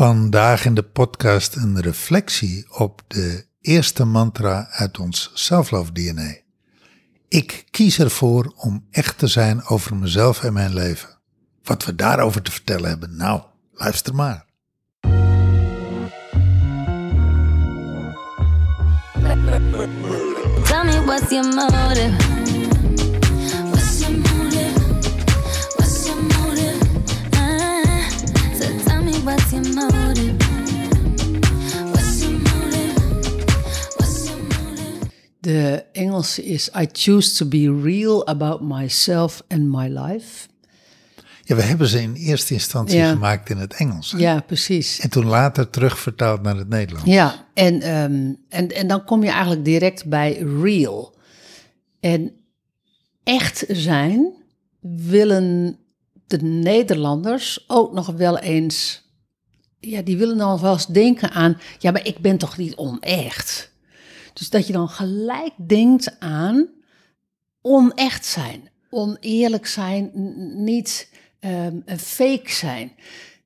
Vandaag in de podcast een reflectie op de eerste mantra uit ons self-love-DNA. Ik kies ervoor om echt te zijn over mezelf en mijn leven. Wat we daarover te vertellen hebben, nou, luister maar. Tell me what's your? De Engelse is I choose to be real about myself and my life. Ja, we hebben ze in eerste instantie Ja. gemaakt in het Engels. hè? Ja, precies. En toen later terugvertaald naar het Nederlands. Ja, en, ehm, en, en dan kom je eigenlijk direct bij real. En echt zijn willen de Nederlanders ook nog wel eens... Ja, die willen dan wel denken aan... Ja, maar ik ben toch niet onecht? Dus dat je dan gelijk denkt aan onecht zijn. Oneerlijk zijn, niet een fake zijn.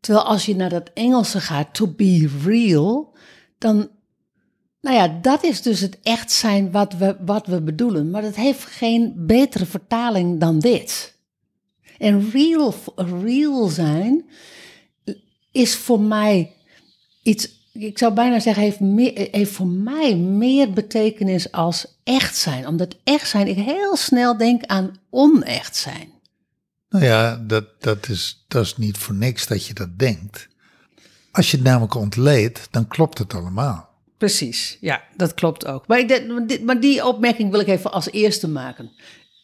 Terwijl als je naar dat Engelse gaat, to be real, dan, nou ja, dat is dus het echt zijn wat we, wat we bedoelen. Maar dat heeft geen betere vertaling dan dit. En real, real zijn is voor mij iets, ik zou bijna zeggen, heeft, meer, heeft voor mij meer betekenis als echt zijn. Omdat echt zijn, ik heel snel denk aan onecht zijn. Nou ja, dat, dat, is, dat is niet voor niks dat je dat denkt. Als je het namelijk ontleedt, dan klopt het allemaal. Precies, ja, dat klopt ook. Maar, ik, maar die opmerking wil ik even als eerste maken.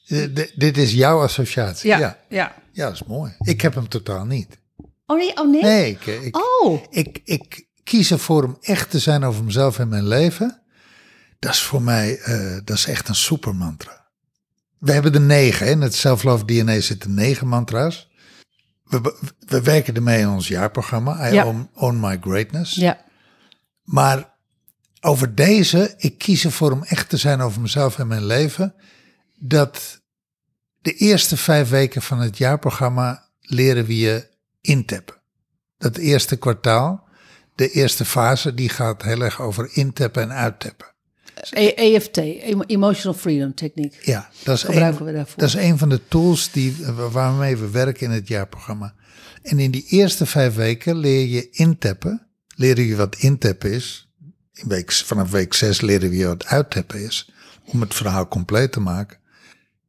Eh, d- dit is jouw associatie. Ja, ja. ja. Ja, dat is mooi. Ik heb hem totaal niet. Oh nee, oh nee? Nee, ik, ik, Oh, ik, ik kies ervoor om echt te zijn over mezelf en mijn leven. Dat is voor mij, eh, dat is echt een supermantra. We hebben er negen. hè. In het Self-Love DNA zitten negen mantra's. We, we werken ermee in ons jaarprogramma. I Ja. own, own My Greatness. ja, Maar over deze, ik kies ervoor om echt te zijn over mezelf en mijn leven. Dat de eerste vijf weken van het jaarprogramma leren we je intappen. Dat eerste kwartaal, de eerste fase, die gaat heel erg over intappen en uittappen. E- EFT, Emo- Emotional Freedom Techniek. Ja, dat is, Gebruiken een, we daarvoor. dat is een van de tools die, waarmee we werken in het jaarprogramma. En in die eerste vijf weken leer je intappen. Leren je wat intappen is. In week, vanaf week zes leren we je wat uittappen is. Om het verhaal compleet te maken.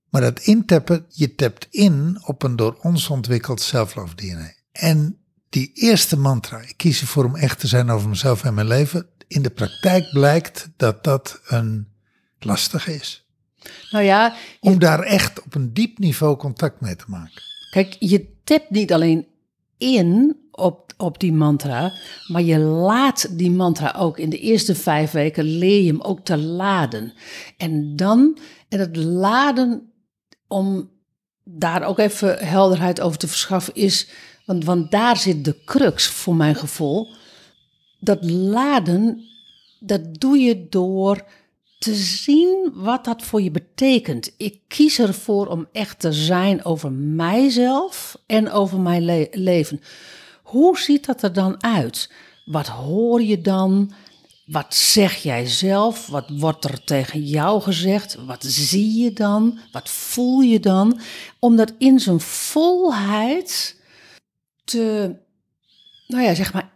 Maar dat intappen, je tapt in op een door ons ontwikkeld self-love DNA. En die eerste mantra, ik kies ervoor om echt te zijn over mezelf en mijn leven. In de praktijk blijkt dat dat een lastige is Nou ja, om daar echt op een diep niveau contact mee te maken. kijk, je tapt niet alleen in op, op die mantra, maar je laat die mantra ook. In de eerste vijf weken leer je hem ook te laden. En dan, en het laden, om daar ook even helderheid over te verschaffen, is, want, daar zit de crux voor mijn gevoel. Dat laden, dat doe je door te zien wat dat voor je betekent. Ik kies ervoor om echt te zijn over mijzelf en over mijn le- leven. Hoe ziet dat er dan uit? Wat hoor je dan? Wat zeg jij zelf? Wat wordt er tegen jou gezegd? Wat zie je dan? Wat voel je dan? Om dat in zijn volheid nou ja, zeg maar,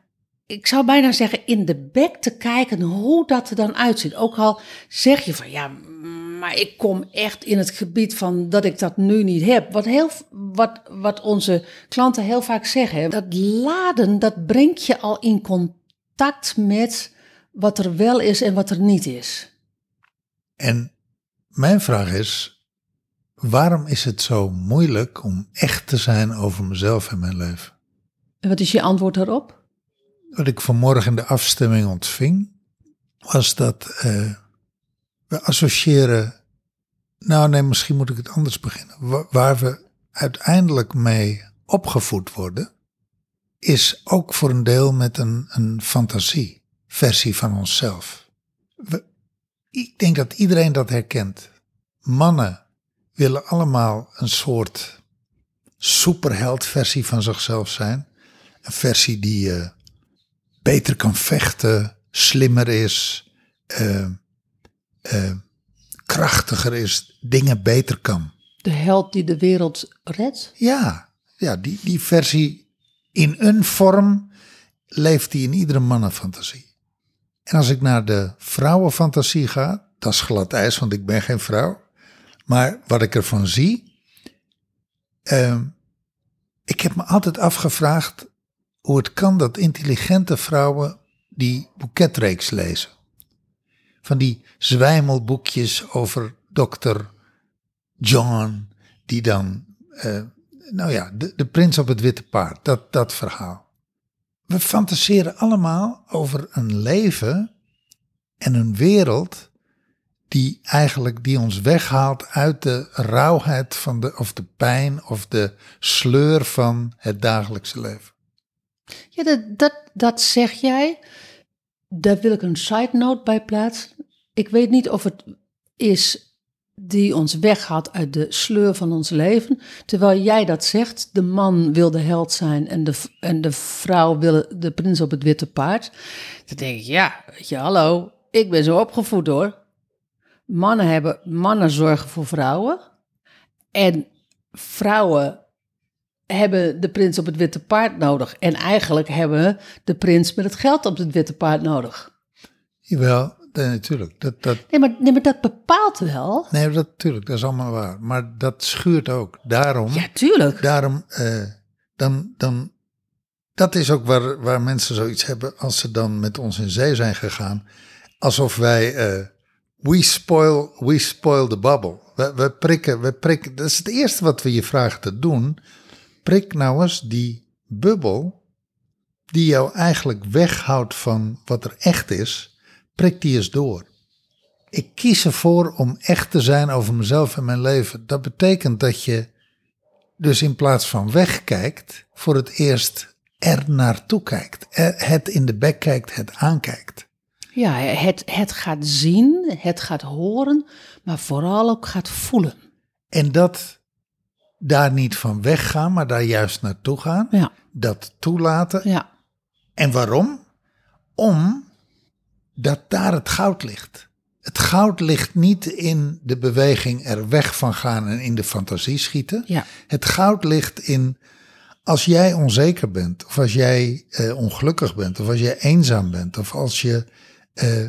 ik zou bijna zeggen in de bek te kijken hoe dat er dan uitziet. Ook al zeg je van ja, maar ik kom echt in het gebied van dat ik dat nu niet heb. Wat, heel, wat, wat onze klanten heel vaak zeggen. Dat laden, dat brengt je al in contact met wat er wel is en wat er niet is. En mijn vraag is, waarom is het zo moeilijk om echt te zijn over mezelf en mijn leven? Wat is je antwoord daarop? Wat ik vanmorgen in de afstemming ontving, was dat eh, we associëren, nou nee, misschien moet ik het anders beginnen. Wa- waar we uiteindelijk mee opgevoed worden, is ook voor een deel met een, een fantasieversie van onszelf. We, ik denk dat iedereen dat herkent. Mannen willen allemaal een soort superheldversie van zichzelf zijn. Een versie die je beter kan vechten, slimmer is, eh, eh, krachtiger is, dingen beter kan. De held die de wereld redt. Ja, ja die, die versie in een vorm leeft die in iedere mannenfantasie. En als ik naar de vrouwenfantasie ga, dat is glad ijs, want ik ben geen vrouw. Maar wat ik ervan zie, ehm, ik heb me altijd afgevraagd hoe het kan dat intelligente vrouwen die boeketreeks lezen. Van die zwijmelboekjes over dokter John, die dan, eh, nou ja, de, de prins op het witte paard, dat, dat verhaal. We fantaseren allemaal over een leven en een wereld die eigenlijk die ons weghaalt uit de rauwheid van de, of de pijn of de sleur van het dagelijkse leven. Ja, dat, dat, dat zeg jij. Daar wil ik een side note bij plaatsen. Ik weet niet of het is die ons weghaalt uit de sleur van ons leven. Terwijl jij dat zegt, de man wil de held zijn en de, en de vrouw wil de prins op het witte paard. Dan denk ik, ja, je, hallo, ik ben zo opgevoed hoor. Mannen, hebben, mannen zorgen voor vrouwen. En vrouwen hebben de prins op het witte paard nodig. En eigenlijk hebben de prins met het geld op het witte paard nodig. Jawel, nee, natuurlijk. Dat, dat, Nee, maar, nee, maar dat bepaalt wel. nee, dat, natuurlijk, dat is allemaal waar. Maar dat schuurt ook. Daarom, Ja, tuurlijk. daarom eh, dan, dan, dat is ook waar, waar mensen zoiets hebben als ze dan met ons in zee zijn gegaan. Alsof wij, eh, we, spoil, we spoil the bubble. We, we prikken, we prikken. Dat is het eerste wat we je vragen te doen. Prik nou eens die bubbel die jou eigenlijk weghoudt van wat er echt is. Prik die eens door. Ik kies ervoor om echt te zijn over mezelf en mijn leven. Dat betekent dat je dus in plaats van wegkijkt, voor het eerst er naartoe kijkt. Er- Het in de bek kijkt, het aankijkt. Ja, het, het gaat zien, het gaat horen, maar vooral ook gaat voelen. En dat daar niet van weggaan, maar daar juist naartoe gaan. Ja, Dat toelaten. ja, En waarom? Omdat daar het goud ligt. Het goud ligt niet in de beweging er weg van gaan en in de fantasie schieten. ja. Het goud ligt in als jij onzeker bent, of als jij eh, ongelukkig bent, of als jij eenzaam bent, of als je eh,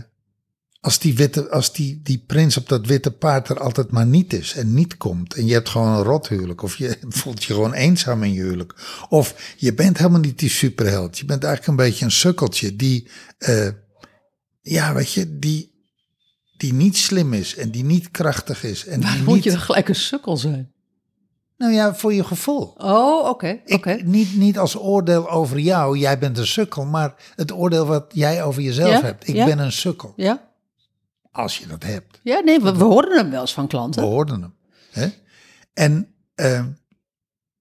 als die witte, als die, die prins op dat witte paard er altijd maar niet is en niet komt, en je hebt gewoon een rothuwelijk, of je voelt je gewoon eenzaam in je huwelijk, of je bent helemaal niet die superheld, je bent eigenlijk een beetje een sukkeltje die, eh, ja, weet je, die, die niet slim is en die niet krachtig is en die moet niet, je dan gelijk een sukkel zijn? nou ja, voor je gevoel. Oh, oké, oké. Ik, niet, niet als oordeel over jou, jij bent een sukkel, maar het oordeel wat jij over jezelf Ja, hebt. Ik ja. ben een sukkel, Ja? Als je dat hebt. Ja, nee, we, we horen hem wel eens van We klanten. hoorden hem. Hè? En eh,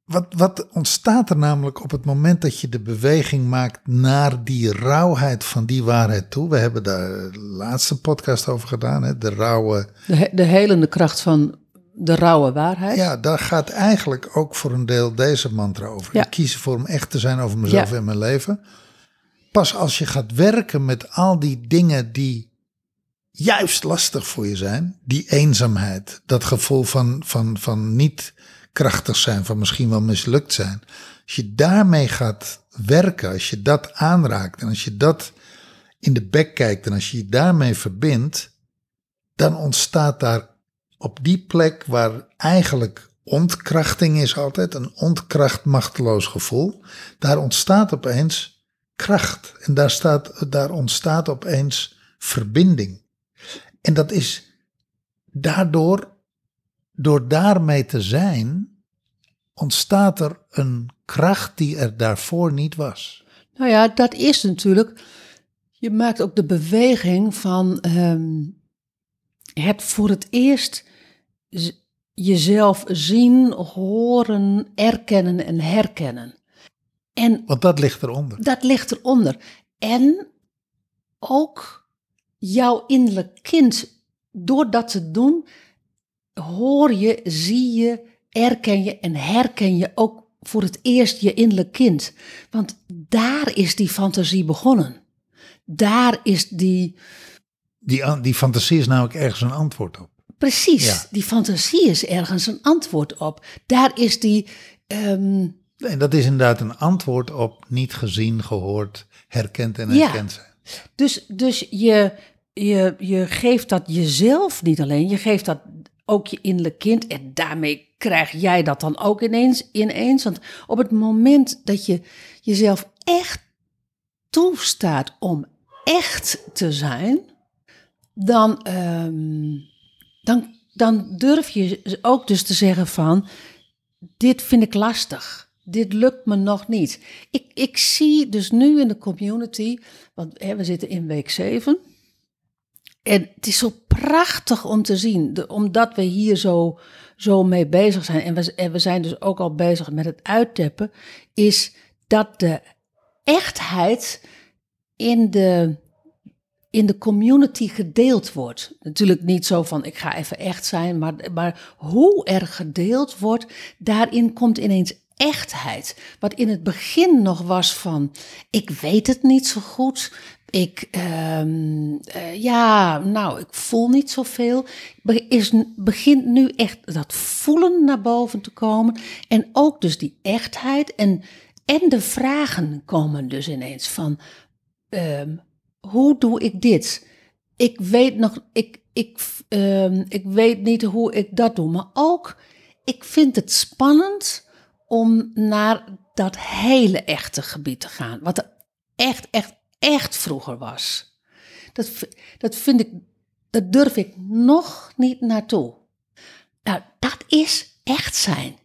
wat, wat ontstaat er namelijk op het moment dat je de beweging maakt naar die rauwheid van die waarheid toe? We hebben daar de laatste podcast over gedaan, hè? de rauwe De, he- de helende kracht van de rauwe waarheid. Ja, daar gaat eigenlijk ook voor een deel deze mantra over. Ja. Ik kies ervoor om echt te zijn over mezelf Ja. en mijn leven. Pas als je gaat werken met al die dingen die juist lastig voor je zijn, die eenzaamheid, dat gevoel van, van, van niet krachtig zijn, van misschien wel mislukt zijn. Als je daarmee gaat werken, als je dat aanraakt en als je dat in de bek kijkt en als je je daarmee verbindt, dan ontstaat daar op die plek waar eigenlijk ontkrachting is altijd, een ontkracht machteloos gevoel, daar ontstaat opeens kracht en daar, staat, daar ontstaat opeens verbinding. En dat is daardoor, door daarmee te zijn, ontstaat er een kracht die er daarvoor niet was. Nou ja, dat is natuurlijk. Je maakt ook de beweging van ehm, het voor het eerst jezelf zien, horen, erkennen en herkennen. En Want dat ligt eronder. dat ligt eronder. En ook jouw innerlijk kind, door dat te doen, hoor je, zie je, erken je en herken je ook voor het eerst je innerlijk kind. Want daar is die fantasie begonnen. daar is die, Die, die fantasie is namelijk ergens een antwoord op. precies, Ja. die fantasie is ergens een antwoord op. Daar is die, ehm, En dat is inderdaad een antwoord op niet gezien, gehoord, herkend en herkend zijn. Dus, dus je, je, je geeft dat jezelf niet alleen, je geeft dat ook je innerlijk kind. En daarmee krijg jij dat dan ook ineens, ineens. Want op het moment dat je jezelf echt toestaat om echt te zijn, dan, ehm, dan, dan durf je ook dus te zeggen van, dit vind ik lastig. Dit lukt me nog niet. Ik, ik zie dus nu in de community, want hè, we zitten in week 7. En het is zo prachtig om te zien, omdat we hier zo, zo mee bezig zijn. En we, en we zijn dus ook al bezig met het uitteppen. Is dat de echtheid in de, in de community gedeeld wordt. Natuurlijk niet zo van ik ga even echt zijn, maar, maar hoe er gedeeld wordt, daarin komt ineens echtheid. Wat in het begin nog was van ik weet het niet zo goed. Ik, ehm, eh, ja, nou, ik voel niet zoveel. Is, begint nu echt dat voelen naar boven te komen. En ook dus die echtheid. En, en de vragen komen dus ineens van, ehm, hoe doe ik dit? Ik weet nog, ik, ik, ehm, ik weet niet hoe ik dat doe. Maar ook, ik vind het spannend om naar dat hele echte gebied te gaan. Wat er echt, echt, echt vroeger was. Dat, dat vind ik, dat durf ik nog niet naartoe. Nou, dat is echt zijn.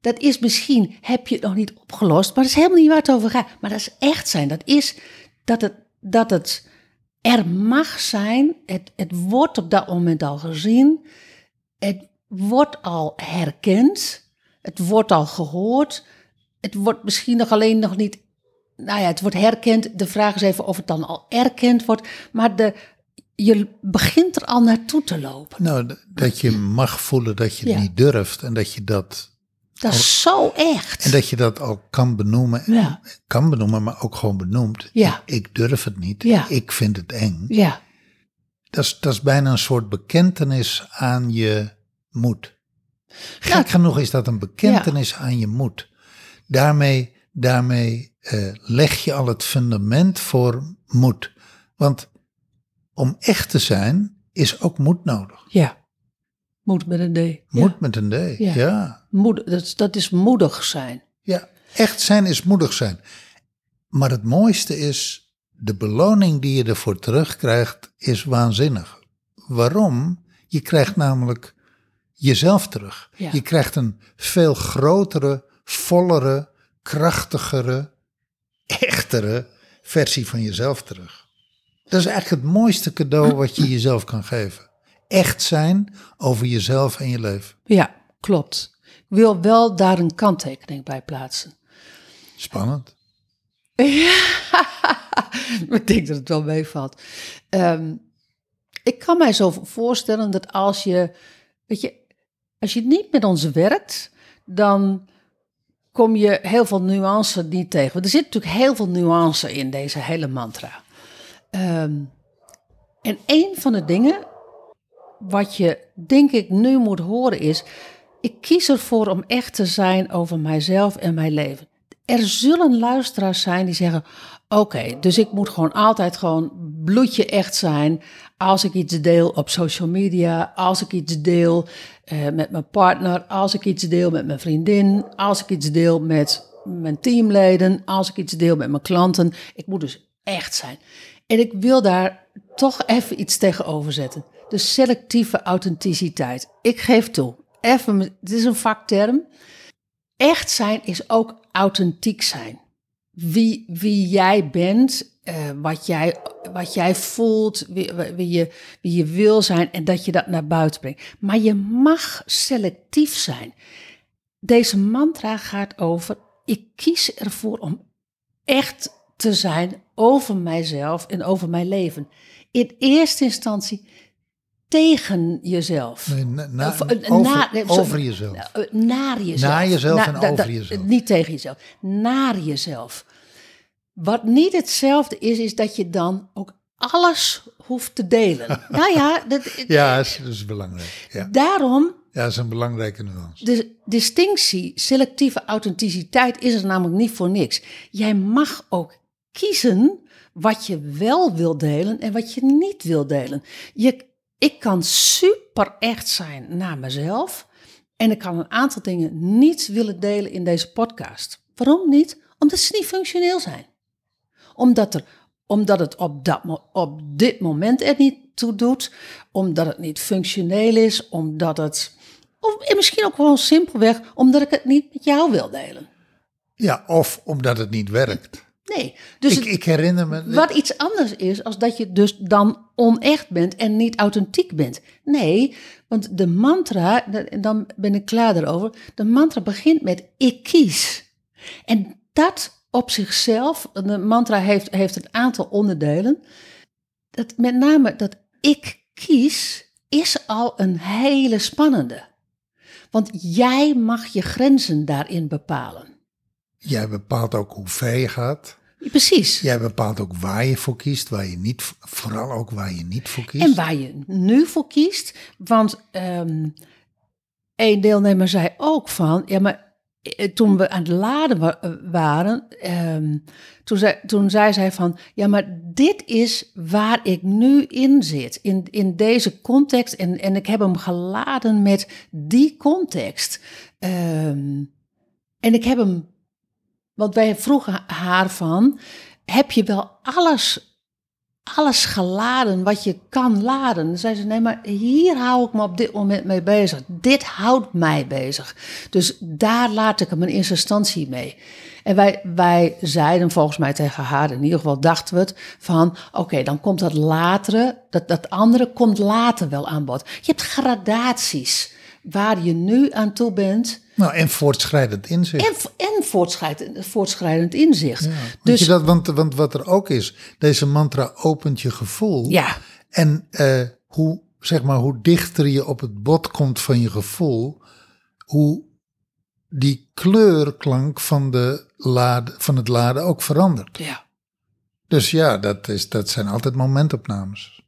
Dat is misschien, heb je het nog niet opgelost, maar dat is helemaal niet waar het over gaat. Maar dat is echt zijn. Dat is dat het, dat het er mag zijn. Het, het wordt op dat moment al gezien. Het wordt al herkend. Het wordt al gehoord. Het wordt misschien nog alleen nog niet. Nou ja, het wordt herkend. De vraag is even of het dan al erkend wordt. Maar de, je begint er al naartoe te lopen. Nou, dat je mag voelen dat je het Ja. niet durft en dat je dat, Dat is zo echt. en dat je dat al kan benoemen. Ja. Kan benoemen, maar ook gewoon benoemt. Ja. Ik, ik durf het niet. Ja. Ik vind het eng. Ja, Dat is, dat is bijna een soort bekentenis aan je moed. Gek genoeg is dat een bekentenis aan je moed. Daarmee, daarmee eh, leg je al het fundament voor moed. Want om echt te zijn is ook moed nodig. ja. Moed met een D. Moed Ja. met een D. Ja. ja. Moed, dat, dat is moedig zijn. Ja, echt zijn is moedig zijn. Maar het mooiste is, de beloning die je ervoor terugkrijgt, is waanzinnig. Waarom? Je krijgt namelijk jezelf terug. Ja. Je krijgt een veel grotere, vollere, krachtigere, echtere versie van jezelf terug. Dat is eigenlijk het mooiste cadeau wat je jezelf kan geven. Echt zijn over jezelf en je leven. Ja, klopt. Ik wil wel daar een kanttekening bij plaatsen. Spannend. ik denk dat het wel meevalt. Ehm, ik kan mij zo voorstellen dat als je, weet je, als je niet met ons werkt, dan kom je heel veel nuance niet tegen. Er zit natuurlijk heel veel nuance in deze hele mantra. Ehm, en een van de dingen wat je denk ik nu moet horen is, ik kies ervoor om echt te zijn over mijzelf en mijn leven. Er zullen luisteraars zijn die zeggen, oké, dus ik moet gewoon altijd gewoon bloedje echt zijn als ik iets deel op social media, als ik iets deel eh, met mijn partner, als ik iets deel met mijn vriendin, als ik iets deel met mijn teamleden, als ik iets deel met mijn klanten. Ik moet dus echt zijn. En ik wil daar toch even iets tegenover zetten. De selectieve authenticiteit. Ik geef toe. Even, het is een vakterm. Echt zijn is ook authentiek zijn. Wie, wie jij bent, eh, wat, jij, wat jij voelt, wie, wie, je, wie je wil zijn en dat je dat naar buiten brengt. Maar je mag selectief zijn. Deze mantra gaat over, ik kies ervoor om echt te zijn over mijzelf en over mijn leven. In eerste instantie tegen jezelf. Nee, na- na- Of, eh, over, na- nee, sorry. over jezelf. Eh, Naar jezelf. Naar jezelf en da- over da- jezelf. Niet tegen jezelf. Naar jezelf. Wat niet hetzelfde is, is dat je dan ook alles hoeft te delen. nou ja, dat, Ja, dat is, dat is belangrijk. Ja. daarom ja, dat is een belangrijke nuance. de distinctie, selectieve authenticiteit is er namelijk niet voor niks. Jij mag ook kiezen wat je wel wil delen en wat je niet wil delen. Je, ik kan super echt zijn naar mezelf en ik kan een aantal dingen niet willen delen in deze podcast. Waarom niet? Omdat ze niet functioneel zijn. Omdat, er, omdat het op, dat, op dit moment er niet toe doet. Omdat het niet functioneel is. Omdat het. Of en misschien ook gewoon simpelweg omdat ik het niet met jou wil delen. Ja, of omdat het niet werkt. Nee. Dus ik, het- ik herinner me... wat iets anders is als dat je dus dan onecht bent en niet authentiek bent. Nee, want de mantra, da- dan ben ik klaar erover. De mantra begint met ik kies. En dat op zichzelf, de mantra heeft, heeft een aantal onderdelen. Dat met name dat ik kies is al een hele spannende. Want jij mag je grenzen daarin bepalen. Jij bepaalt ook hoe ver je gaat. Precies. Jij bepaalt ook waar je voor kiest, waar je niet, vooral ook waar je niet voor kiest. En waar je nu voor kiest. Want ehm een deelnemer zei ook van, ja, maar eh, toen we aan het laden wa- eh, waren, ehm, toen, zei, toen zei zij van, ja, maar dit is waar ik nu in zit, in, in deze context. En, en ik heb hem geladen met die context. Ehm, en ik heb hem, want wij vroegen haar van, heb je wel alles alles geladen wat je kan laden. Dan zei ze, nee, maar hier hou ik me op dit moment mee bezig. Dit houdt mij bezig. Dus daar laat ik hem in eerste instantie mee. En wij, wij zeiden volgens mij tegen haar, in ieder geval dachten we het, van oké, dan komt dat latere, dat, dat andere komt later wel aan bod. Je hebt gradaties waar je nu aan toe bent Nou, en voortschrijdend inzicht. en, en voortschrijdend, voortschrijdend inzicht. Dus je dat, want, want wat er ook is, deze mantra opent je gevoel. ja, En eh, hoe, zeg maar, hoe dichter je op het bot komt van je gevoel, hoe die kleurklank van, de lade, van het laden ook verandert. ja. Dus ja, dat, is, dat zijn altijd momentopnames.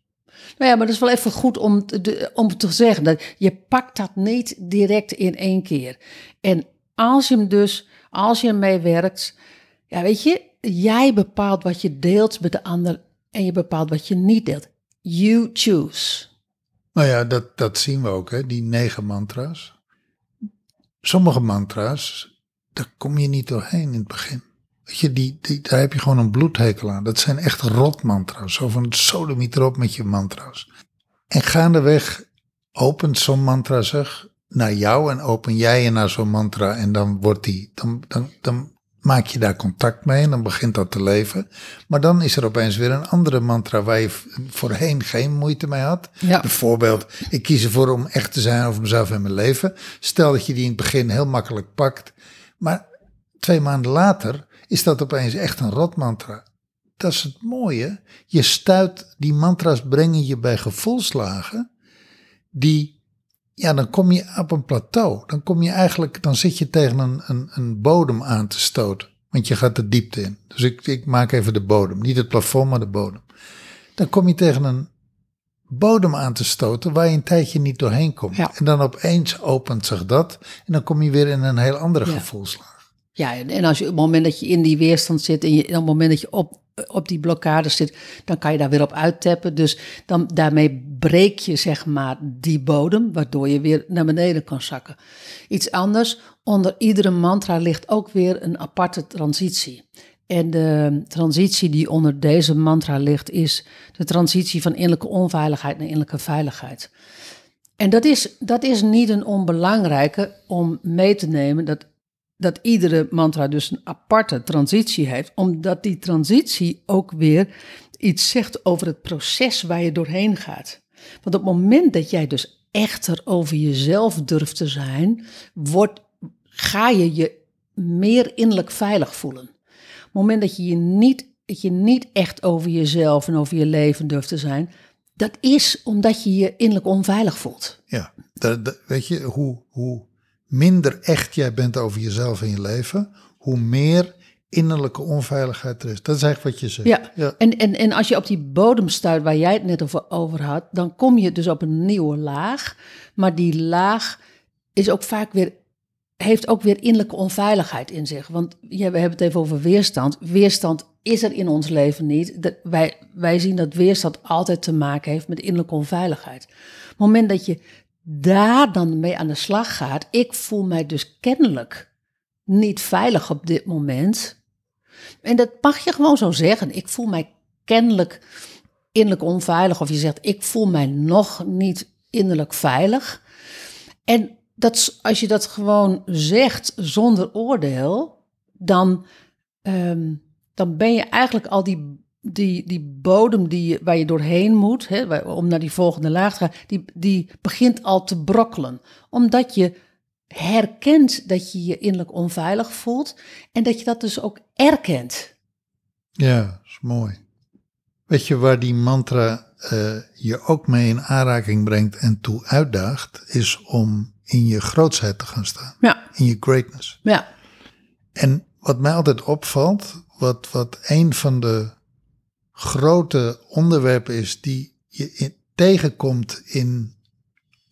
Nou ja, maar dat is wel even goed om te, om te zeggen. Dat je pakt dat niet direct in één keer. En als je hem dus, als je ermee werkt, ja, weet je, jij bepaalt wat je deelt met de ander en je bepaalt wat je niet deelt. You choose. Nou ja, dat, dat zien we ook, hè, die negen mantra's. Sommige mantra's, daar kom je niet doorheen in het begin. Weet je, die, die, daar heb je gewoon een bloedhekel aan. Dat zijn echt rotmantra's. Zo van sodemiet erop met je mantra's. En gaandeweg opent zo'n mantra zich naar jou en open jij je naar zo'n mantra. En dan wordt die, dan, dan, dan maak je daar contact mee en dan begint dat te leven. Maar dan is er opeens weer een andere mantra waar je voorheen geen moeite mee had. Ja. Bijvoorbeeld, ik kies ervoor om echt te zijn over mezelf en mijn leven. Stel dat je die in het begin heel makkelijk pakt. Maar twee maanden later is dat opeens echt een rotmantra. Dat is het mooie. Je stuit, die mantra's brengen je bij gevoelslagen die, ja, dan kom je op een plateau. Dan kom je eigenlijk, dan zit je tegen een, een, een bodem aan te stoten. Want je gaat de diepte in. Dus ik, ik maak even de bodem. Niet het plafond, maar de bodem. Dan kom je tegen een bodem aan te stoten waar je een tijdje niet doorheen komt. Ja. En dan opeens opent zich dat. En dan kom je weer in een heel andere Ja. gevoelslaag. Ja, en als je op het moment dat je in die weerstand zit en je, op het moment dat je op, op die blokkade zit, dan kan je daar weer op uittappen. Dus dan, daarmee breek je zeg maar die bodem, waardoor je weer naar beneden kan zakken. Iets anders, onder iedere mantra ligt ook weer een aparte transitie. En de transitie die onder deze mantra ligt, is de transitie van innerlijke onveiligheid naar innerlijke veiligheid. En dat is, dat is niet een onbelangrijke om mee te nemen, dat, dat iedere mantra dus een aparte transitie heeft, omdat die transitie ook weer iets zegt over het proces waar je doorheen gaat. Want op het moment dat jij dus echter over jezelf durft te zijn, wordt, ga je je meer innerlijk veilig voelen. Op het moment dat je je niet, dat je niet echt over jezelf en over je leven durft te zijn, dat is omdat je je innerlijk onveilig voelt. Ja, dat, weet je, hoe, hoe minder echt jij bent over jezelf en je leven, hoe meer innerlijke onveiligheid er is. Dat is eigenlijk wat je zegt. Ja, ja. En, en, en als je op die bodem stuit waar jij het net over, over had, dan kom je dus op een nieuwe laag. Maar die laag is ook vaak weer, heeft ook weer innerlijke onveiligheid in zich. Want ja, we hebben het even over weerstand. Weerstand is er in ons leven niet. Wij, wij zien dat weerstand altijd te maken heeft met innerlijke onveiligheid. Op het moment dat je daar dan mee aan de slag gaat, ik voel mij dus kennelijk niet veilig op dit moment. En dat mag je gewoon zo zeggen. Ik voel mij kennelijk innerlijk onveilig. Of je zegt, ik voel mij nog niet innerlijk veilig. En dat, als je dat gewoon zegt zonder oordeel, dan, ehm, dan ben je eigenlijk al die, die, die bodem die waar je doorheen moet, hè, om naar die volgende laag te gaan, die, die begint al te brokkelen. Omdat je herkent dat je je innerlijk onveilig voelt en dat je dat dus ook erkent. Ja, dat is mooi. Weet je waar die mantra eh, je ook mee in aanraking brengt en toe uitdaagt, is om in je grootsheid te gaan staan, Ja, in je greatness. ja, En wat mij altijd opvalt, wat, wat een van de grote onderwerpen is die je in- tegenkomt in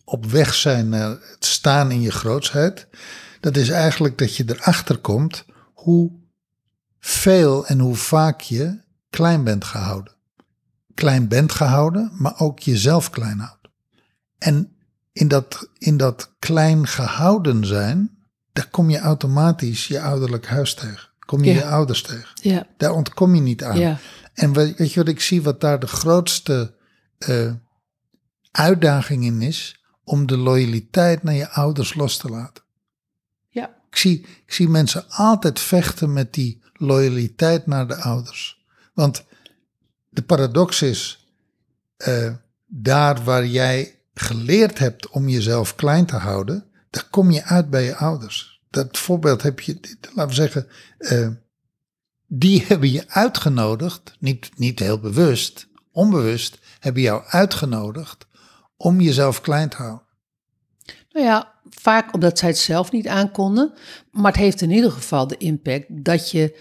op weg zijn naar het staan in je grootsheid, dat is eigenlijk dat je erachter komt hoe veel en hoe vaak je klein bent gehouden. Klein bent gehouden, maar ook jezelf klein houdt. En in dat, in dat klein gehouden zijn, daar kom je automatisch je ouderlijk huis tegen. Kom je Ja. je ouders tegen. ja, Daar ontkom je niet aan. ja, En weet je wat ik zie, wat daar de grootste eh, uitdaging in is? Om de loyaliteit naar je ouders los te laten. ja, Ik zie, ik zie mensen altijd vechten met die loyaliteit naar de ouders. Want de paradox is, eh, daar waar jij geleerd hebt om jezelf klein te houden, daar kom je uit bij je ouders. Dat voorbeeld heb je, laten we zeggen, eh, die hebben je uitgenodigd, niet, niet heel bewust, onbewust, hebben jou uitgenodigd om jezelf klein te houden. Nou ja, vaak omdat zij het zelf niet aankonden. Maar het heeft in ieder geval de impact dat je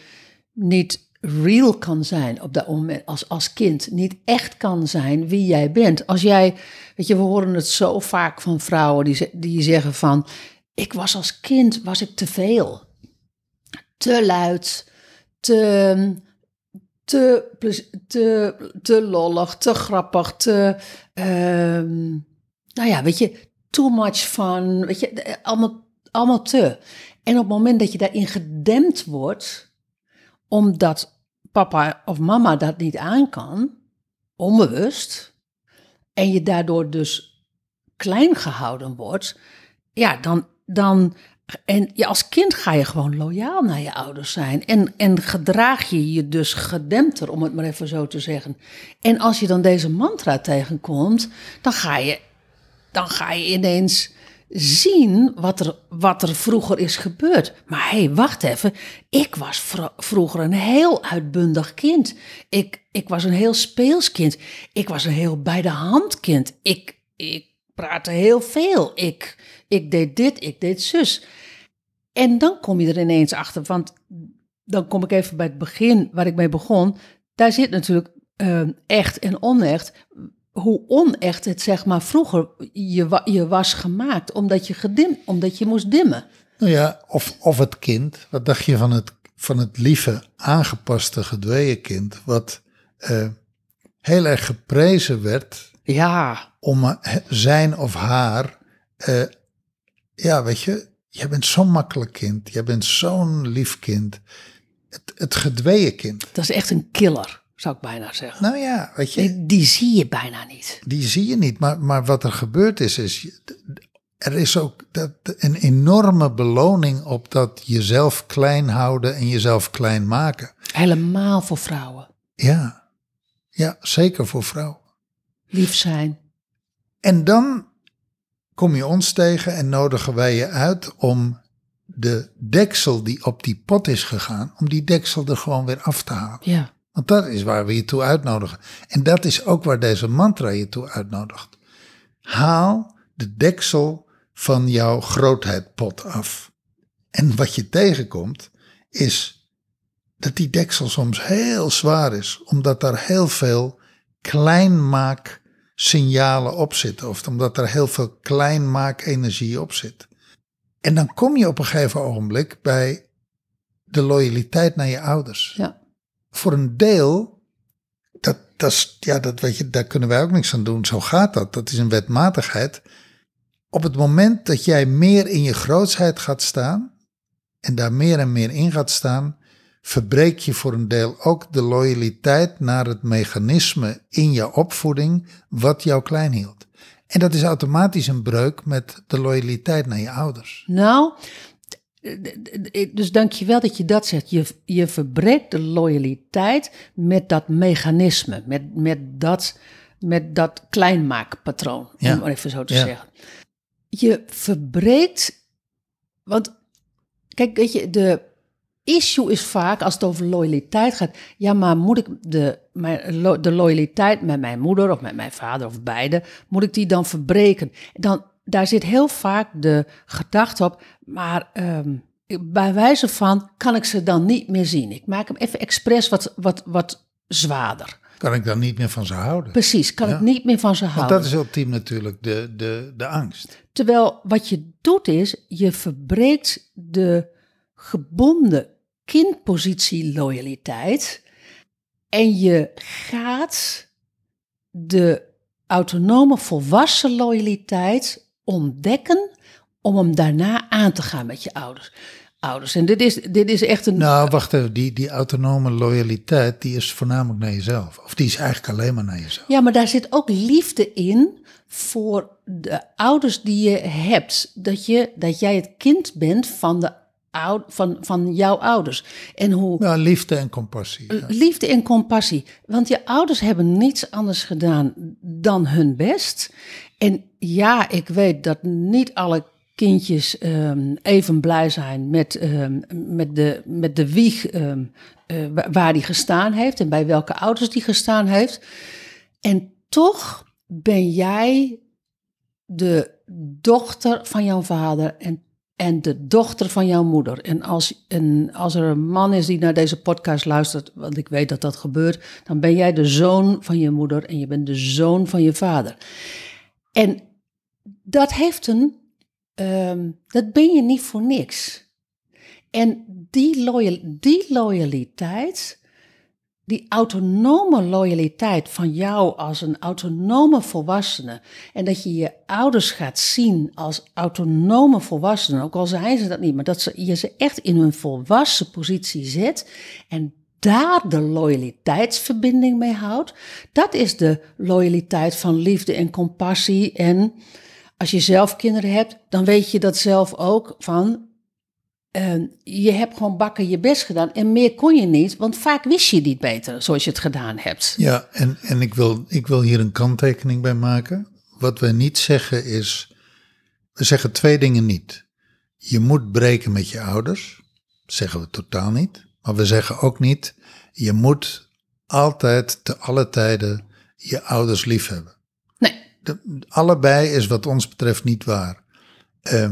niet real kan zijn op dat moment als, als kind. Niet echt kan zijn wie jij bent. Als jij, weet je, we horen het zo vaak van vrouwen die, die zeggen van... Ik was als kind, was ik te veel. Te luid, te, te, te, te lollig, te grappig, te... ehm, nou ja, weet je, too much fun, weet je, eh, allemaal, allemaal te. En op het moment dat je daarin gedempt wordt, omdat papa of mama dat niet aan kan, onbewust, en je daardoor dus klein gehouden wordt, ja, dan, dan en ja, als kind ga je gewoon loyaal naar je ouders zijn. En, en gedraag je je dus gedempter, om het maar even zo te zeggen. En als je dan deze mantra tegenkomt, dan ga je, dan ga je ineens zien wat er, wat er vroeger is gebeurd. Maar hé, hey, wacht even. Ik was vro- vroeger een heel uitbundig kind. Ik, ik was een heel speels kind. Ik was een heel bij de hand kind. Ik, ik praatte heel veel. Ik, ik deed dit, ik deed zus. En dan kom je er ineens achter, want dan kom ik even bij het begin waar ik mee begon. Daar zit natuurlijk eh, echt en onecht. Hoe onecht het zeg maar vroeger je, wa- je was gemaakt, omdat je, gedim, omdat je moest dimmen. Nou ja, of, of het kind. Wat dacht je van het, van het lieve, aangepaste, gedweeën kind, wat eh, heel erg geprezen werd Ja, om eh, zijn of haar. eh, ja, weet je, jij bent zo'n makkelijk kind. Jij bent zo'n lief kind. Het, het gedweeën kind. dat is echt een killer, zou ik bijna zeggen. Nou ja, weet je, Nee, Die zie je bijna niet. die zie je niet. Maar, maar wat er gebeurd is, is er is ook dat, een enorme beloning op dat jezelf klein houden en jezelf klein maken. Helemaal voor vrouwen. Ja, ja zeker voor vrouwen. Lief zijn. En dan kom je ons tegen en nodigen wij je uit om de deksel die op die pot is gegaan, om die deksel er gewoon weer af te halen. Ja, Want dat is waar we je toe uitnodigen. En dat is ook waar deze mantra je toe uitnodigt. Haal de deksel van jouw grootheidpot af. En wat je tegenkomt is dat die deksel soms heel zwaar is, omdat daar heel veel kleinmaak signalen op zitten, of omdat er heel veel kleinmaak-energie op zit. En dan kom je op een gegeven ogenblik bij de loyaliteit naar je ouders. Ja. Voor een deel, dat, dat, is, ja, dat weet je, daar kunnen wij ook niks aan doen. Zo gaat dat. Dat is een wetmatigheid. Op het moment dat jij meer in je grootsheid gaat staan en daar meer en meer in gaat staan, verbreek je voor een deel ook de loyaliteit naar het mechanisme in je opvoeding wat jou klein hield. En dat is automatisch een breuk met de loyaliteit naar je ouders. Nou, dus dank je wel dat je dat zegt. Je, je verbreekt de loyaliteit met dat mechanisme, met, met, dat, met dat kleinmaakpatroon, Ja. om maar even zo te Ja. zeggen. Je verbreekt, want kijk, weet je, de issue is vaak als het over loyaliteit gaat. Ja, maar moet ik de, mijn, lo- de loyaliteit met mijn moeder of met mijn vader of beide, moet ik die dan verbreken? Dan, daar zit heel vaak de gedachte op, maar ehm, bij wijze van kan ik ze dan niet meer zien. Ik maak hem even expres wat, wat, wat zwaarder. Kan ik dan niet meer van ze houden? Precies, kan Ja. ik niet meer van ze Want houden. dat is ultiem natuurlijk de, de, de angst. Terwijl wat je doet is, je verbreekt de gebonden kindpositie loyaliteit en je gaat de autonome volwassen loyaliteit ontdekken om hem daarna aan te gaan met je ouders. Ouders. En dit is, dit is echt een. Nou, wacht even. Die, die autonome loyaliteit, die is voornamelijk naar jezelf. Of die is eigenlijk alleen maar naar jezelf. Ja, maar daar zit ook liefde in voor de ouders die je hebt. Dat, je, dat jij het kind bent van, de van, van jouw ouders. En hoe Ja, liefde en compassie. ja. liefde en compassie. Want je ouders hebben niets anders gedaan dan hun best. En ja, ik weet dat niet alle kindjes ehm, even blij zijn met, ehm, met, de, met de wieg ehm, eh, wa- waar die gestaan heeft en bij welke ouders die gestaan heeft. En toch ben jij de dochter van jouw vader en, en de dochter van jouw moeder. En als, en als er een man is die naar deze podcast luistert, want ik weet dat dat gebeurt, dan ben jij de zoon van je moeder en je bent de zoon van je vader. En dat heeft een, ehm, dat ben je niet voor niks. En die, loyal, die loyaliteit, die autonome loyaliteit van jou als een autonome volwassene. En dat je je ouders gaat zien als autonome volwassenen, ook al zijn ze dat niet, maar dat ze, je ze echt in hun volwassen positie zet. En daar de loyaliteitsverbinding mee houdt. Dat is de loyaliteit van liefde en compassie. En als je zelf kinderen hebt, dan weet je dat zelf ook van. Eh, je hebt gewoon bakken je best gedaan en meer kon je niet, want vaak wist je niet beter zoals je het gedaan hebt. Ja, en, en ik, wil, ik wil hier een kanttekening bij maken. Wat wij niet zeggen is, we zeggen twee dingen niet. Je moet breken met je ouders, dat zeggen we totaal niet. Maar we zeggen ook niet, je moet altijd te alle tijden je ouders lief hebben. Nee, De- allebei is wat ons betreft niet waar. Eh,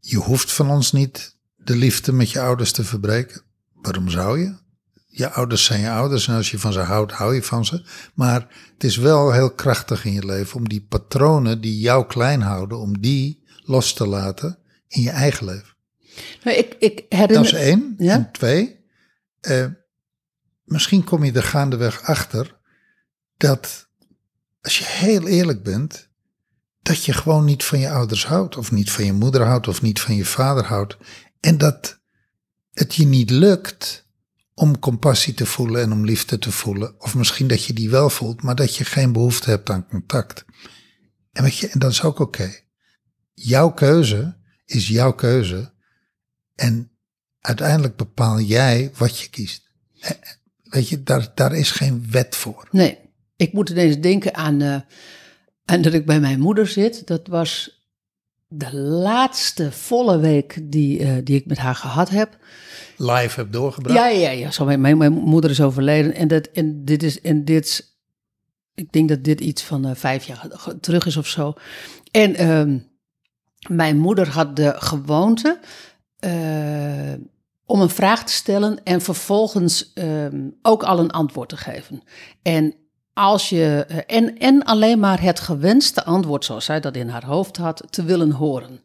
je hoeft van ons niet de liefde met je ouders te verbreken. Waarom zou je? Je ouders zijn je ouders en als je van ze houdt, hou je van ze. Maar het is wel heel krachtig in je leven om die patronen die jou klein houden, om die los te laten in je eigen leven. nou, ik, ik Dat is één. Ja? En twee, eh, misschien kom je er gaandeweg achter dat als je heel eerlijk bent, dat je gewoon niet van je ouders houdt, of niet van je moeder houdt, of niet van je vader houdt. En dat het je niet lukt om compassie te voelen en om liefde te voelen. Of misschien dat je die wel voelt, maar dat je geen behoefte hebt aan contact. En, weet je, dat is ook oké. Jouw keuze is jouw keuze. En uiteindelijk bepaal jij wat je kiest. Weet je, daar, daar is geen wet voor. Nee, ik moet ineens denken aan, eh, aan dat ik bij mijn moeder zit. Dat was de laatste volle week die, eh, die ik met haar gehad heb. Live heb doorgebracht. Ja, ja, ja. Zo, mijn, mijn, moeder is overleden. En, dat, en dit is, en dit, ik denk dat dit iets van eh, vijf jaar terug is of zo. En ehm, mijn moeder had de gewoonte, eh, om een vraag te stellen en vervolgens ehm, ook al een antwoord te geven. En als je eh, en, en alleen maar het gewenste antwoord, zoals zij dat in haar hoofd had, te willen horen.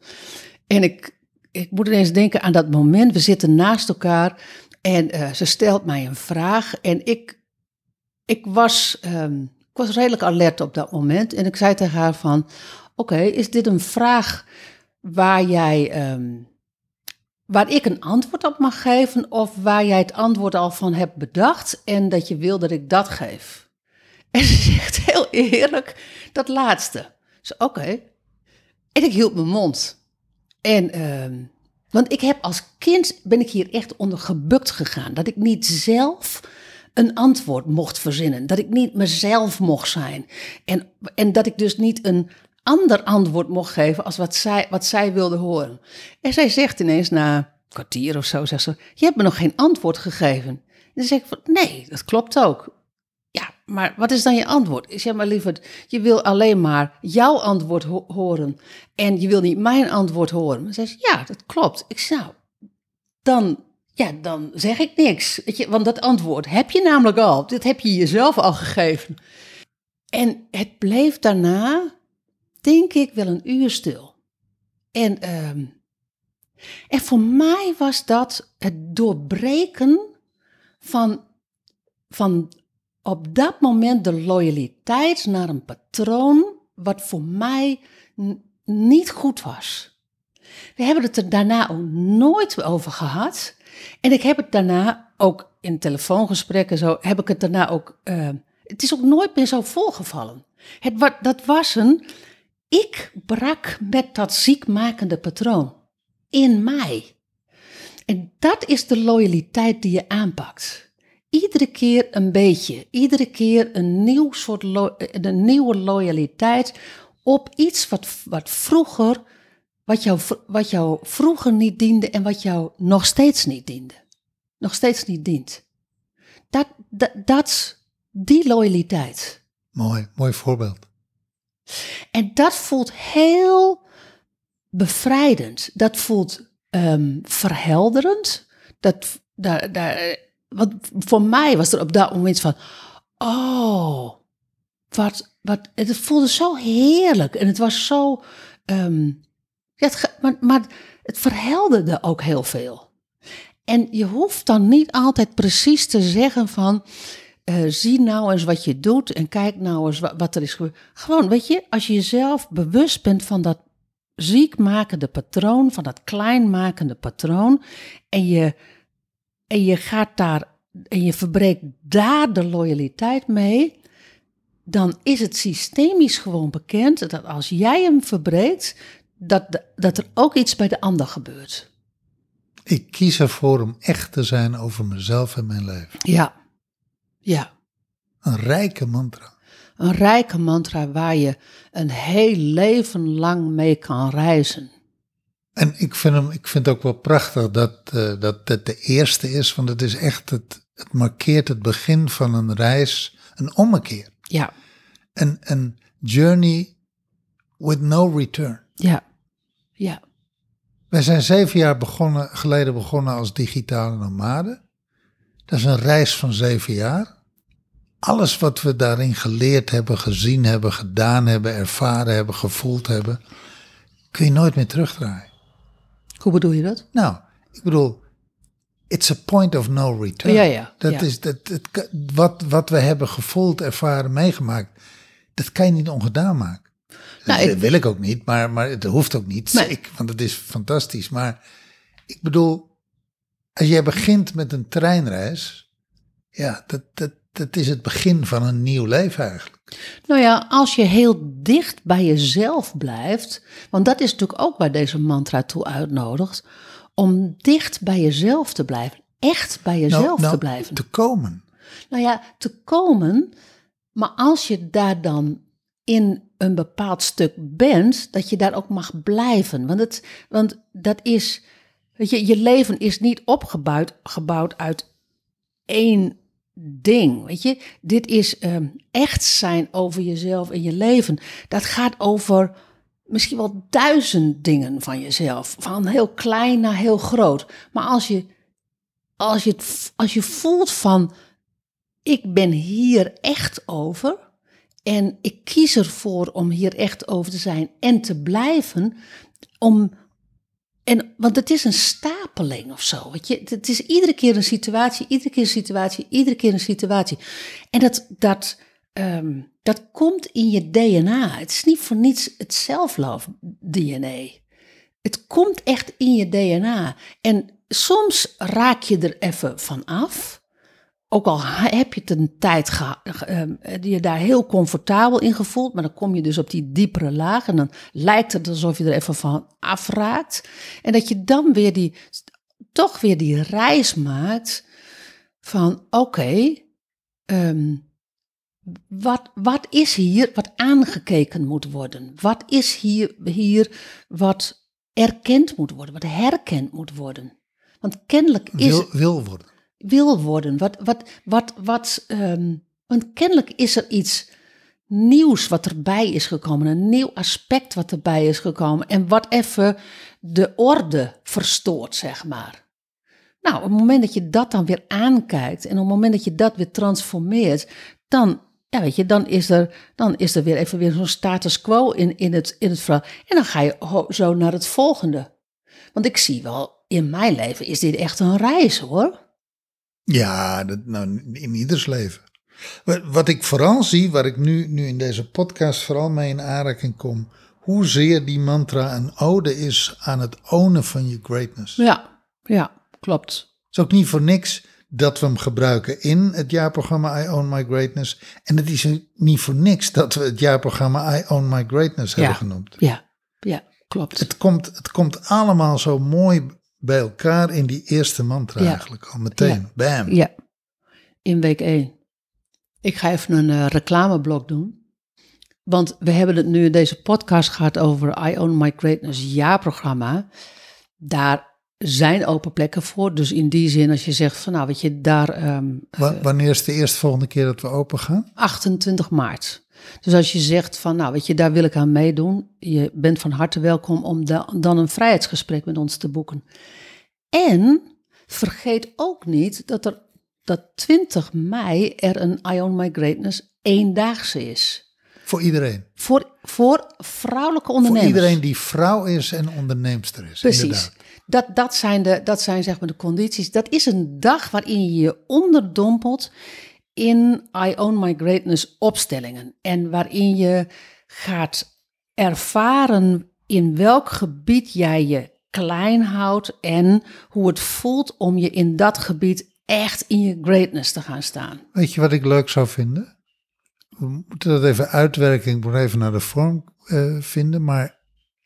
En ik, ik moet ineens denken aan dat moment. We zitten naast elkaar en eh, ze stelt mij een vraag. En ik, ik, was, ehm, ik was redelijk alert op dat moment. En ik zei tegen haar van, oké, is dit een vraag waar jij... ehm, waar ik een antwoord op mag geven of waar jij het antwoord al van hebt bedacht en dat je wil dat ik dat geef. En ze zegt heel eerlijk dat laatste. Dus oké. En ik hield mijn mond. En, ehm, want ik heb als kind, ben ik hier echt onder gebukt gegaan. Dat ik niet zelf een antwoord mocht verzinnen. Dat ik niet mezelf mocht zijn. En, en dat ik dus niet een ander antwoord mocht geven als wat zij, wat zij wilde horen. En zij zegt ineens na een kwartier of zo, zegt ze, je hebt me nog geen antwoord gegeven. En dan zeg ik nee, dat klopt ook. Maar wat is dan je antwoord? Ik zeg maar liever, je wil alleen maar jouw antwoord ho- horen en je wil niet mijn antwoord horen. Dan zegt ze, ja, dat klopt. Ik zeg, nou, dan, ja, dan zeg ik niks. Weet je, want dat antwoord heb je namelijk al. Dit heb je jezelf al gegeven. En het bleef daarna, denk ik, wel een uur stil. En, ehm, en voor mij was dat het doorbreken van, van op dat moment de loyaliteit naar een patroon wat voor mij niet goed was. We hebben het er daarna ook nooit over gehad. En ik heb het daarna ook in telefoongesprekken zo, heb ik het daarna ook, eh, het is ook nooit meer zo volgevallen. Het, wa- dat was een, ik brak met dat ziekmakende patroon in mij. En dat is de loyaliteit die je aanpakt. Iedere keer een beetje, iedere keer een, nieuw soort lo- een nieuwe loyaliteit op iets wat, wat vroeger, wat jou, wat jou vroeger niet diende en wat jou nog steeds niet diende. Nog steeds niet dient. Dat, dat, dat die loyaliteit. Mooi, mooi voorbeeld. En dat voelt heel bevrijdend. Dat voelt ehm, verhelderend. Dat, daar, daar, want voor mij was er op dat moment van, oh, wat, wat, het voelde zo heerlijk. En het was zo, ehm, ja, het, maar, maar het verhelderde ook heel veel. En je hoeft dan niet altijd precies te zeggen van, eh, zie nou eens wat je doet en kijk nou eens wat, wat er is gebeurd. Gewoon, weet je, als je jezelf bewust bent van dat ziekmakende patroon, van dat kleinmakende patroon, en je, en je gaat daar, en je verbreekt daar de loyaliteit mee, dan is het systemisch gewoon bekend dat als jij hem verbreekt, dat, de- dat er ook iets bij de ander gebeurt. Ik kies ervoor om echt te zijn over mezelf en mijn leven. Ja, ja. Een rijke mantra. Een rijke mantra waar je een heel leven lang mee kan reizen. En ik vind, hem, ik vind het ook wel prachtig dat, eh, dat het de eerste is, want het is echt, het, het markeert het begin van een reis, een ommekeer. Ja, Een, een journey with no return. ja, ja, Wij zijn zeven jaar begonnen, geleden begonnen als digitale nomaden. Dat is een reis van zeven jaar. Alles wat we daarin geleerd hebben, gezien hebben, gedaan hebben, ervaren hebben, gevoeld hebben, kun je nooit meer terugdraaien. Hoe bedoel je dat? Nou, ik bedoel, it's a point of no return. Ja, ja, Dat ja. is dat, het, wat, wat we hebben gevoeld, ervaren, meegemaakt, dat kan je niet ongedaan maken. Nou, dat ik- wil ik ook niet, maar, maar het hoeft ook niet. Nee. Ik, want het is fantastisch. Maar ik bedoel, als jij begint met een treinreis, ja, dat, dat, dat is het begin van een nieuw leven eigenlijk. Nou ja, als je heel dicht bij jezelf blijft, want dat is natuurlijk ook waar deze mantra toe uitnodigt, om dicht bij jezelf te blijven, echt bij jezelf nou, nou, te blijven. Te komen. Nou ja, te komen, maar als je daar dan in een bepaald stuk bent, dat je daar ook mag blijven. Want, het, want dat is, weet je, je leven is niet opgebouwd gebouwd uit één ding. Weet je, dit is ehm, echt zijn over jezelf en je leven. Dat gaat over misschien wel duizend dingen van jezelf, van heel klein naar heel groot. Maar als je als je, als je voelt van, ik ben hier echt over en ik kies ervoor om hier echt over te zijn en te blijven, om, en, want het is een stapeling of zo. Je? Het is iedere keer een situatie, iedere keer een situatie, iedere keer een situatie. En dat, dat, ehm, dat komt in je DNA. Het is niet voor niets het self-love-DNA. Het komt echt in je DNA. En soms raak je er even van af. Ook al heb je het een tijd ehm, je daar heel comfortabel in gevoeld, maar dan kom je dus op die diepere laag en dan lijkt het alsof je er even van afraakt. En dat je dan weer die, toch weer die reis maakt van oké, ehm, wat, wat is hier wat aangekeken moet worden? Wat is hier, hier wat erkend moet worden, wat herkend moet worden? Want kennelijk is Wil, wil worden. Wil worden. Wat, wat, wat, wat, ehm, want kennelijk is er iets nieuws wat erbij is gekomen, een nieuw aspect wat erbij is gekomen en wat even de orde verstoort, zeg maar. Nou, op het moment dat je dat dan weer aankijkt en op het moment dat je dat weer transformeert, dan, ja, weet je, dan is er, dan is er weer even weer zo'n status quo in, in, het, in het verhaal. En dan ga je zo naar het volgende. Want ik zie wel, in mijn leven is dit echt een reis hoor. Ja, dat, nou, in ieders leven. Wat, ik vooral zie, waar ik nu, nu in deze podcast vooral mee in aanraking kom, hoezeer die mantra een ode is aan het ownen van je greatness. Ja, ja, klopt. Het is ook niet voor niks dat we hem gebruiken in het jaarprogramma I Own My Greatness. En het is niet voor niks dat we het jaarprogramma I Own My Greatness hebben genoemd. Ja, ja, klopt. Het komt, het komt allemaal zo mooi bij elkaar in die eerste mantra Ja. eigenlijk al meteen. Bam. Ja, in week 1. Ik ga even een eh, reclameblok doen. Want we hebben het nu in deze podcast gehad over I Own My Greatness jaarprogramma. Daar zijn open plekken voor. Dus in die zin, als je zegt van nou, weet je, daar ehm, Wa- Wanneer is de eerste volgende keer dat we open gaan? 28 maart. Dus als je zegt van, nou weet je, daar wil ik aan meedoen. Je bent van harte welkom om da- dan een vrijheidsgesprek met ons te boeken. En vergeet ook niet dat er dat 20 mei er een I Own My Greatness eendaagse is. Voor iedereen. Voor, voor vrouwelijke Voor ondernemers. iedereen die vrouw is en onderneemster is. Precies. inderdaad. Dat, dat zijn, de, dat zijn zeg maar de condities. Dat is een dag waarin je je onderdompelt in I Own My Greatness opstellingen. En waarin je gaat ervaren in welk gebied jij je klein houdt en hoe het voelt om je in dat gebied echt in je greatness te gaan staan. Weet je wat ik leuk zou vinden? We moeten dat even uitwerken. Ik moet even naar de vorm eh, vinden. Maar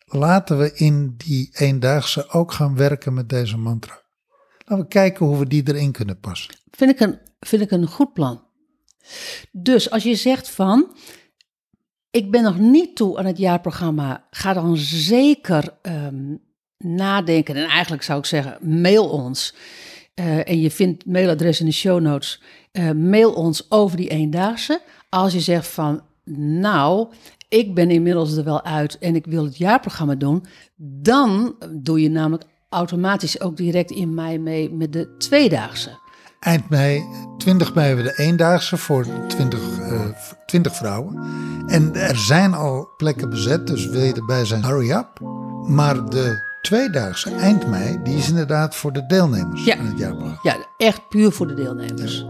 laten we in die eendaagse ook gaan werken met deze mantra. Laten we kijken hoe we die erin kunnen passen. Vind ik een, vind ik een goed plan. Dus als je zegt van, ik ben nog niet toe aan het jaarprogramma, ga dan zeker ehm, nadenken. En eigenlijk zou ik zeggen, mail ons. Eh, en je vindt mailadres in de show notes. Eh, mail ons over die eendaagse. Als je zegt van, nou, ik ben inmiddels er wel uit en ik wil het jaarprogramma doen. Dan doe je namelijk automatisch ook direct in mei mee met de tweedaagse. Eind mei, 20 mei hebben we de eendaagse voor 20, eh, 20 vrouwen. En er zijn al plekken bezet, dus wil je erbij zijn, hurry up. Maar de tweedaagse, eind mei, die is inderdaad voor de deelnemers Ja. aan het jaarprogramma. Ja, echt puur voor de deelnemers.